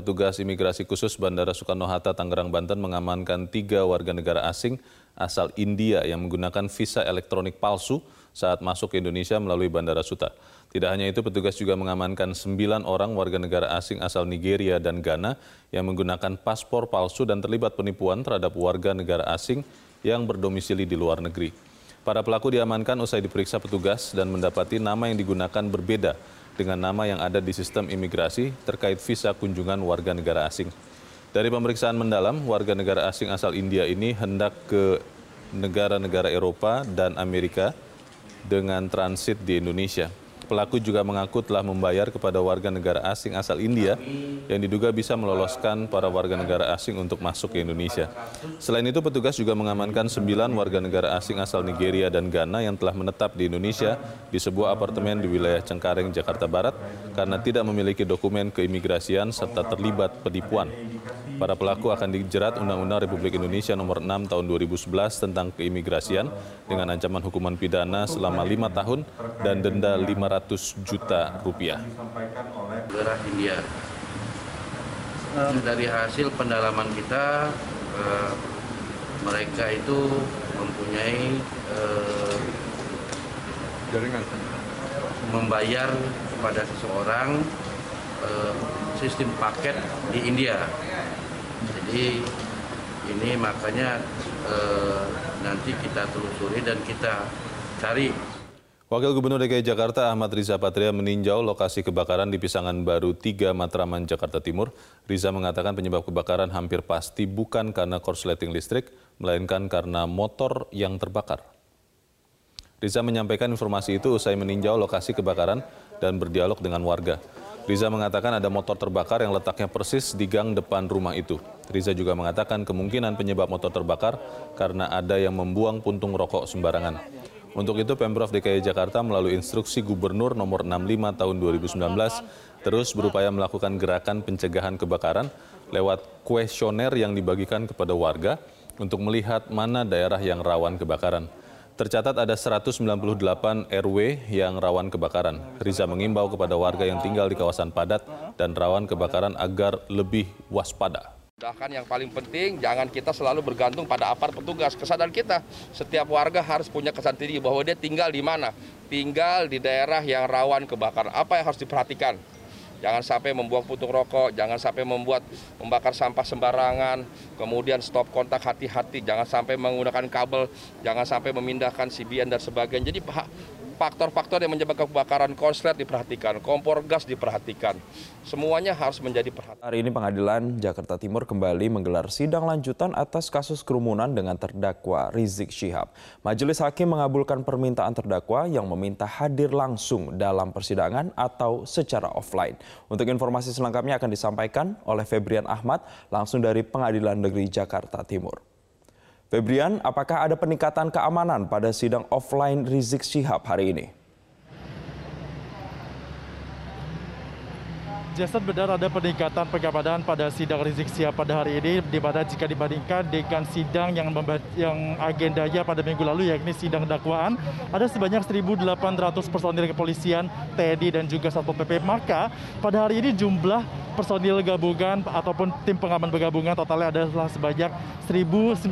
Petugas imigrasi khusus Bandara Soekarno-Hatta, Tangerang, Banten mengamankan tiga warga negara asing asal India yang menggunakan visa elektronik palsu saat masuk ke Indonesia melalui Bandara Suta. Tidak hanya itu, petugas juga mengamankan sembilan orang warga negara asing asal Nigeria dan Ghana yang menggunakan paspor palsu dan terlibat penipuan terhadap warga negara asing yang berdomisili di luar negeri. Para pelaku diamankan usai diperiksa petugas dan mendapati nama yang digunakan berbeda dengan nama yang ada di sistem imigrasi terkait visa kunjungan warga negara asing. Dari pemeriksaan mendalam, warga negara asing asal India ini hendak ke negara-negara Eropa dan Amerika dengan transit di Indonesia. Pelaku juga mengaku telah membayar kepada warga negara asing asal India yang diduga bisa meloloskan para warga negara asing untuk masuk ke Indonesia. Selain itu, petugas juga mengamankan sembilan warga negara asing asal Nigeria dan Ghana yang telah menetap di Indonesia di sebuah apartemen di wilayah Cengkareng, Jakarta Barat karena tidak memiliki dokumen keimigrasian serta terlibat penipuan. Para pelaku akan dijerat Undang-Undang Republik Indonesia Nomor 6 Tahun 2011 tentang keimigrasian dengan ancaman hukuman pidana selama lima tahun dan denda 500 juta rupiah. India. Dari hasil pendalaman kita, eh, mereka itu mempunyai eh, jaringan membayar kepada seseorang eh, sistem paket di India. Jadi ini makanya eh, nanti kita telusuri dan kita cari Wakil Gubernur DKI Jakarta Ahmad Riza Patria meninjau lokasi kebakaran di Pisangan Baru 3 Matraman, Jakarta Timur. Riza mengatakan penyebab kebakaran hampir pasti bukan karena korsleting listrik, melainkan karena motor yang terbakar. Riza menyampaikan informasi itu usai meninjau lokasi kebakaran dan berdialog dengan warga. Riza mengatakan ada motor terbakar yang letaknya persis di gang depan rumah itu. Riza juga mengatakan kemungkinan penyebab motor terbakar karena ada yang membuang puntung rokok sembarangan. Untuk itu Pemprov DKI Jakarta melalui instruksi Gubernur nomor 65 tahun 2019 terus berupaya melakukan gerakan pencegahan kebakaran lewat kuesioner yang dibagikan kepada warga untuk melihat mana daerah yang rawan kebakaran. Tercatat ada 198 RW yang rawan kebakaran. Riza mengimbau kepada warga yang tinggal di kawasan padat dan rawan kebakaran agar lebih waspada. Bahkan yang paling penting jangan kita selalu bergantung pada aparat petugas. Kesadaran kita setiap warga harus punya kesan tinggi bahwa dia tinggal di mana. Tinggal di daerah yang rawan kebakaran. Apa yang harus diperhatikan? Jangan sampai membuang putung rokok, jangan sampai membuat membakar sampah sembarangan, kemudian stop kontak hati-hati, jangan sampai menggunakan kabel, jangan sampai memindahkan CBN dan sebagainya. Jadi faktor-faktor yang menyebabkan kebakaran konslet diperhatikan, kompor gas diperhatikan. Semuanya harus menjadi perhatian. Hari ini pengadilan Jakarta Timur kembali menggelar sidang lanjutan atas kasus kerumunan dengan terdakwa Rizik Syihab. Majelis Hakim mengabulkan permintaan terdakwa yang meminta hadir langsung dalam persidangan atau secara offline. Untuk informasi selengkapnya akan disampaikan oleh Febrian Ahmad langsung dari Pengadilan Negeri Jakarta Timur. Febrian, apakah ada peningkatan keamanan pada sidang offline Rizik Syihab hari ini? Jason benar ada peningkatan pengamanan pada sidang Rizik Sihab pada hari ini di mana jika dibandingkan dengan sidang yang yang agendanya pada minggu lalu yakni sidang dakwaan ada sebanyak 1.800 personil kepolisian, TNI dan juga Satpol PP maka pada hari ini jumlah personil gabungan ataupun tim pengaman bergabungan totalnya adalah sebanyak 1.985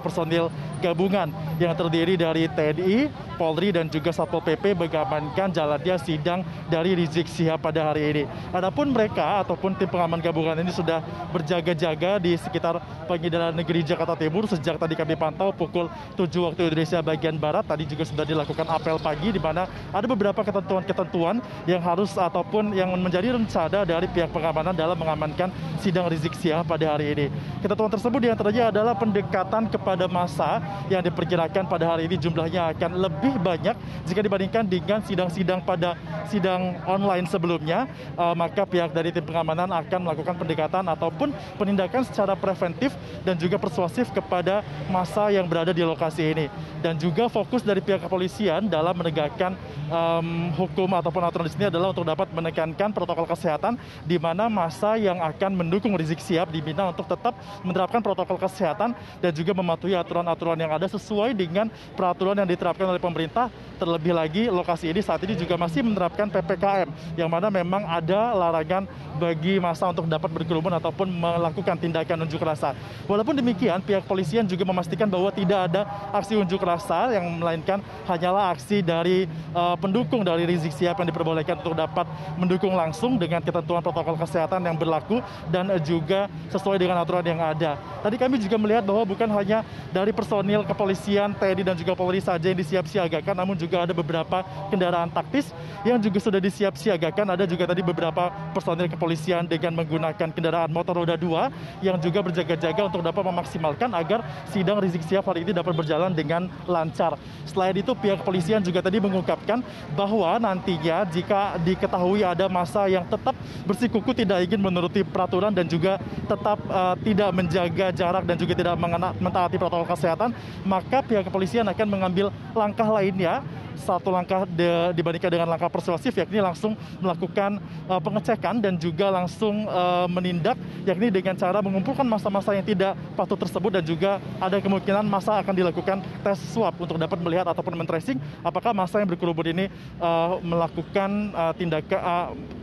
personil gabungan yang terdiri dari TNI, Polri dan juga Satpol PP mengamankan jalannya sidang dari Rizik Sihab pada hari ini. Adapun mereka ataupun tim pengaman gabungan ini sudah berjaga-jaga di sekitar pengadilan negeri Jakarta Timur sejak tadi kami pantau pukul 7 waktu Indonesia bagian Barat. Tadi juga sudah dilakukan apel pagi di mana ada beberapa ketentuan-ketentuan yang harus ataupun yang menjadi rencana dari pihak pengamanan dalam mengamankan sidang Rizik Sihab pada hari ini. Ketentuan tersebut di antaranya adalah pendekatan kepada masa yang diperkirakan pada hari ini jumlahnya akan lebih banyak jika dibandingkan dengan sidang-sidang pada sidang online sebelumnya uh, maka pihak dari tim pengamanan akan melakukan pendekatan ataupun penindakan secara preventif dan juga persuasif kepada masa yang berada di lokasi ini. Dan juga fokus dari pihak kepolisian dalam menegakkan um, hukum ataupun aturan di sini adalah untuk dapat menekankan protokol kesehatan di mana masa yang akan mendukung Rizik Sihab diminta untuk tetap menerapkan protokol kesehatan dan juga mematuhi aturan-aturan yang ada sesuai dengan peraturan yang diterapkan oleh pemerintah terlebih lagi lokasi ini saat ini juga masih menerapkan PPKM yang mana memang ada larangan bagi masa untuk dapat berkerumun ataupun melakukan tindakan unjuk rasa. Walaupun demikian pihak polisian juga memastikan bahwa tidak ada aksi unjuk rasa yang melainkan hanyalah aksi dari uh, pendukung dari Rizik Sihab yang diperbolehkan untuk dapat mendukung langsung dengan ketentuan protokol kesehatan yang berlaku dan juga sesuai dengan aturan yang ada. Tadi kami juga melihat bahwa bukan hanya dari personil kepolisian, TNI dan juga Polri saja yang disiap-siagakan namun juga juga ada beberapa kendaraan taktis yang juga sudah disiap-siagakan. Ada juga tadi beberapa personil kepolisian dengan menggunakan kendaraan motor roda dua yang juga berjaga-jaga untuk dapat memaksimalkan agar sidang Rizik Sihab hari ini dapat berjalan dengan lancar. Selain itu pihak kepolisian juga tadi mengungkapkan bahwa nantinya jika diketahui ada masa yang tetap bersikuku tidak ingin menuruti peraturan dan juga tetap uh, tidak menjaga jarak dan juga tidak mentaati protokol kesehatan, maka pihak kepolisian akan mengambil langkah lainnya satu langkah de, dibandingkan dengan langkah persuasif yakni langsung melakukan uh, pengecekan dan juga langsung uh, menindak yakni dengan cara mengumpulkan masa-masa yang tidak patut tersebut dan juga ada kemungkinan masa akan dilakukan tes swab untuk dapat melihat ataupun men-tracing apakah masa yang berkerumun ini uh, melakukan uh, tindakan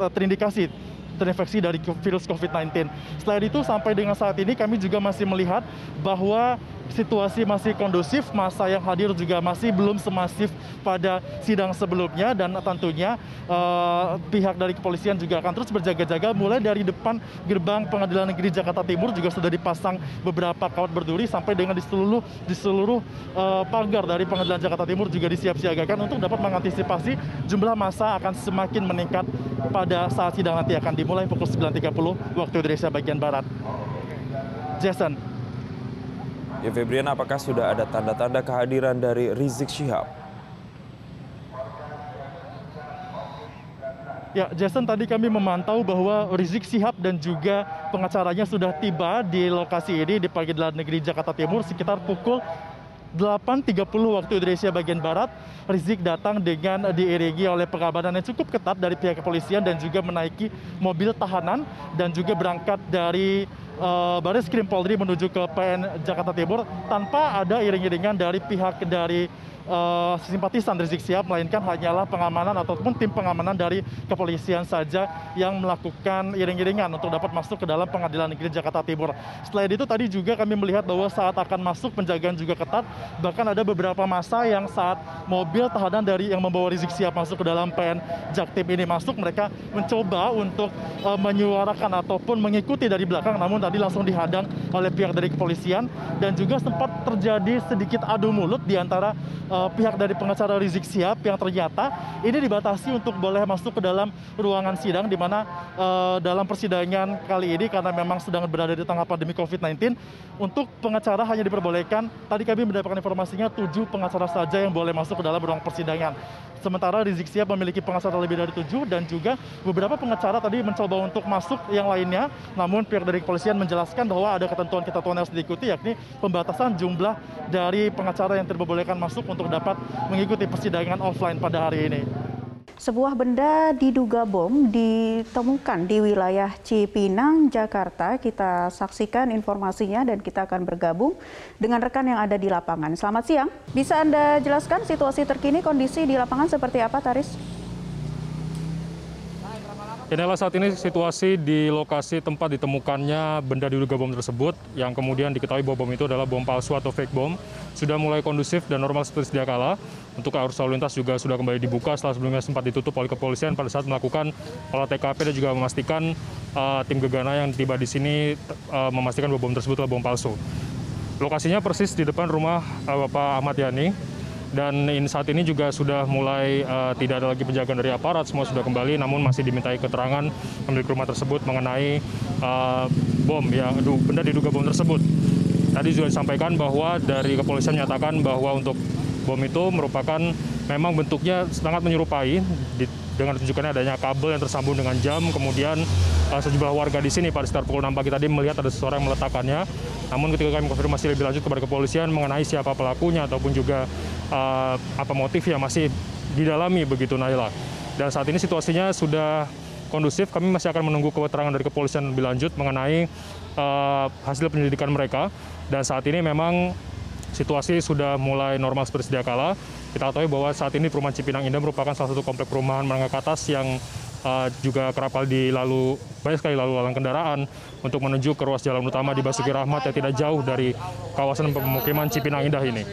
uh, terindikasi terinfeksi dari virus COVID-19. Selain itu, sampai dengan saat ini kami juga masih melihat bahwa situasi masih kondusif, masa yang hadir juga masih belum semasif pada sidang sebelumnya dan tentunya uh, pihak dari kepolisian juga akan terus berjaga-jaga mulai dari depan gerbang Pengadilan Negeri Jakarta Timur juga sudah dipasang beberapa kawat berduri sampai dengan di seluruh di seluruh uh, pagar dari Pengadilan Jakarta Timur juga disiap-siagakan untuk dapat mengantisipasi jumlah masa akan semakin meningkat pada saat sidang nanti akan dimulai pukul 9.30 waktu Indonesia bagian Barat. Jason. Ya Febrian, apakah sudah ada tanda-tanda kehadiran dari Rizik Syihab? Ya, Jason tadi kami memantau bahwa Rizik Sihab dan juga pengacaranya sudah tiba di lokasi ini di Pengadilan Negeri Jakarta Timur sekitar pukul 8.30 waktu Indonesia bagian Barat. Rizik datang dengan diiringi oleh pengamanan yang cukup ketat dari pihak kepolisian dan juga menaiki mobil tahanan dan juga berangkat dari Baris Krim Polri menuju ke PN Jakarta Timur tanpa ada iring-iringan dari pihak dari uh, simpatisan Rizik Sihab melainkan hanyalah pengamanan ataupun tim pengamanan dari kepolisian saja yang melakukan iring-iringan untuk dapat masuk ke dalam pengadilan negeri Jakarta Timur. Selain itu tadi juga kami melihat bahwa saat akan masuk penjagaan juga ketat bahkan ada beberapa masa yang saat mobil tahanan dari yang membawa Rizik Sihab masuk ke dalam PN Jaktim ini masuk mereka mencoba untuk uh, menyuarakan ataupun mengikuti dari belakang namun tadi langsung dihadang oleh pihak dari kepolisian dan juga sempat terjadi sedikit adu mulut di antara uh, pihak dari pengacara Rizik Sihab yang ternyata ini dibatasi untuk boleh masuk ke dalam ruangan sidang di mana uh, dalam persidangan kali ini karena memang sedang berada di tengah pandemi COVID-19 untuk pengacara hanya diperbolehkan tadi kami mendapatkan informasinya tujuh pengacara saja yang boleh masuk ke dalam ruang persidangan. Sementara Rizik Sihab memiliki pengacara lebih dari tujuh dan juga beberapa pengacara tadi mencoba untuk masuk yang lainnya. Namun pihak dari kepolisian menjelaskan bahwa ada ketentuan-ketentuan yang harus diikuti yakni pembatasan jumlah dari pengacara yang diperbolehkan masuk untuk dapat mengikuti persidangan offline pada hari ini. Sebuah benda diduga bom ditemukan di wilayah Cipinang, Jakarta. Kita saksikan informasinya dan kita akan bergabung dengan rekan yang ada di lapangan. Selamat siang. Bisa Anda jelaskan situasi terkini kondisi di lapangan seperti apa, Taris? Inilah saat ini situasi di lokasi tempat ditemukannya benda diduga bom tersebut yang kemudian diketahui bahwa bom itu adalah bom palsu atau fake bom. Sudah mulai kondusif dan normal seperti sedia kala. Untuk arus lalu lintas juga sudah kembali dibuka setelah sebelumnya sempat ditutup oleh kepolisian pada saat melakukan olah TKP dan juga memastikan uh, tim gegana yang tiba di sini uh, memastikan bahwa bom tersebut adalah bom palsu. Lokasinya persis di depan rumah uh, Bapak Ahmad Yani dan saat ini juga sudah mulai uh, tidak ada lagi penjagaan dari aparat, semua sudah kembali, namun masih dimintai keterangan pemilik rumah tersebut mengenai uh, bom yang benda diduga bom tersebut. Tadi juga disampaikan bahwa dari kepolisian menyatakan bahwa untuk bom itu merupakan memang bentuknya sangat menyerupai di, dengan tunjukkannya adanya kabel yang tersambung dengan jam, kemudian uh, sejumlah warga di sini pada sekitar pukul 6 pagi tadi melihat ada seseorang yang meletakkannya. Namun ketika kami konfirmasi lebih lanjut kepada kepolisian mengenai siapa pelakunya ataupun juga uh, apa motifnya masih didalami begitu Naila. Dan saat ini situasinya sudah kondusif, kami masih akan menunggu keterangan dari kepolisian lebih lanjut mengenai uh, hasil penyelidikan mereka. Dan saat ini memang situasi sudah mulai normal seperti sedia kala. Kita ketahui bahwa saat ini perumahan Cipinang Indah merupakan salah satu komplek perumahan menengah ke atas yang uh, juga kerap kali dilalu banyak sekali lalu lalang kendaraan untuk menuju ke ruas jalan utama di Basuki Rahmat yang tidak jauh dari kawasan pemukiman Cipinang Indah ini.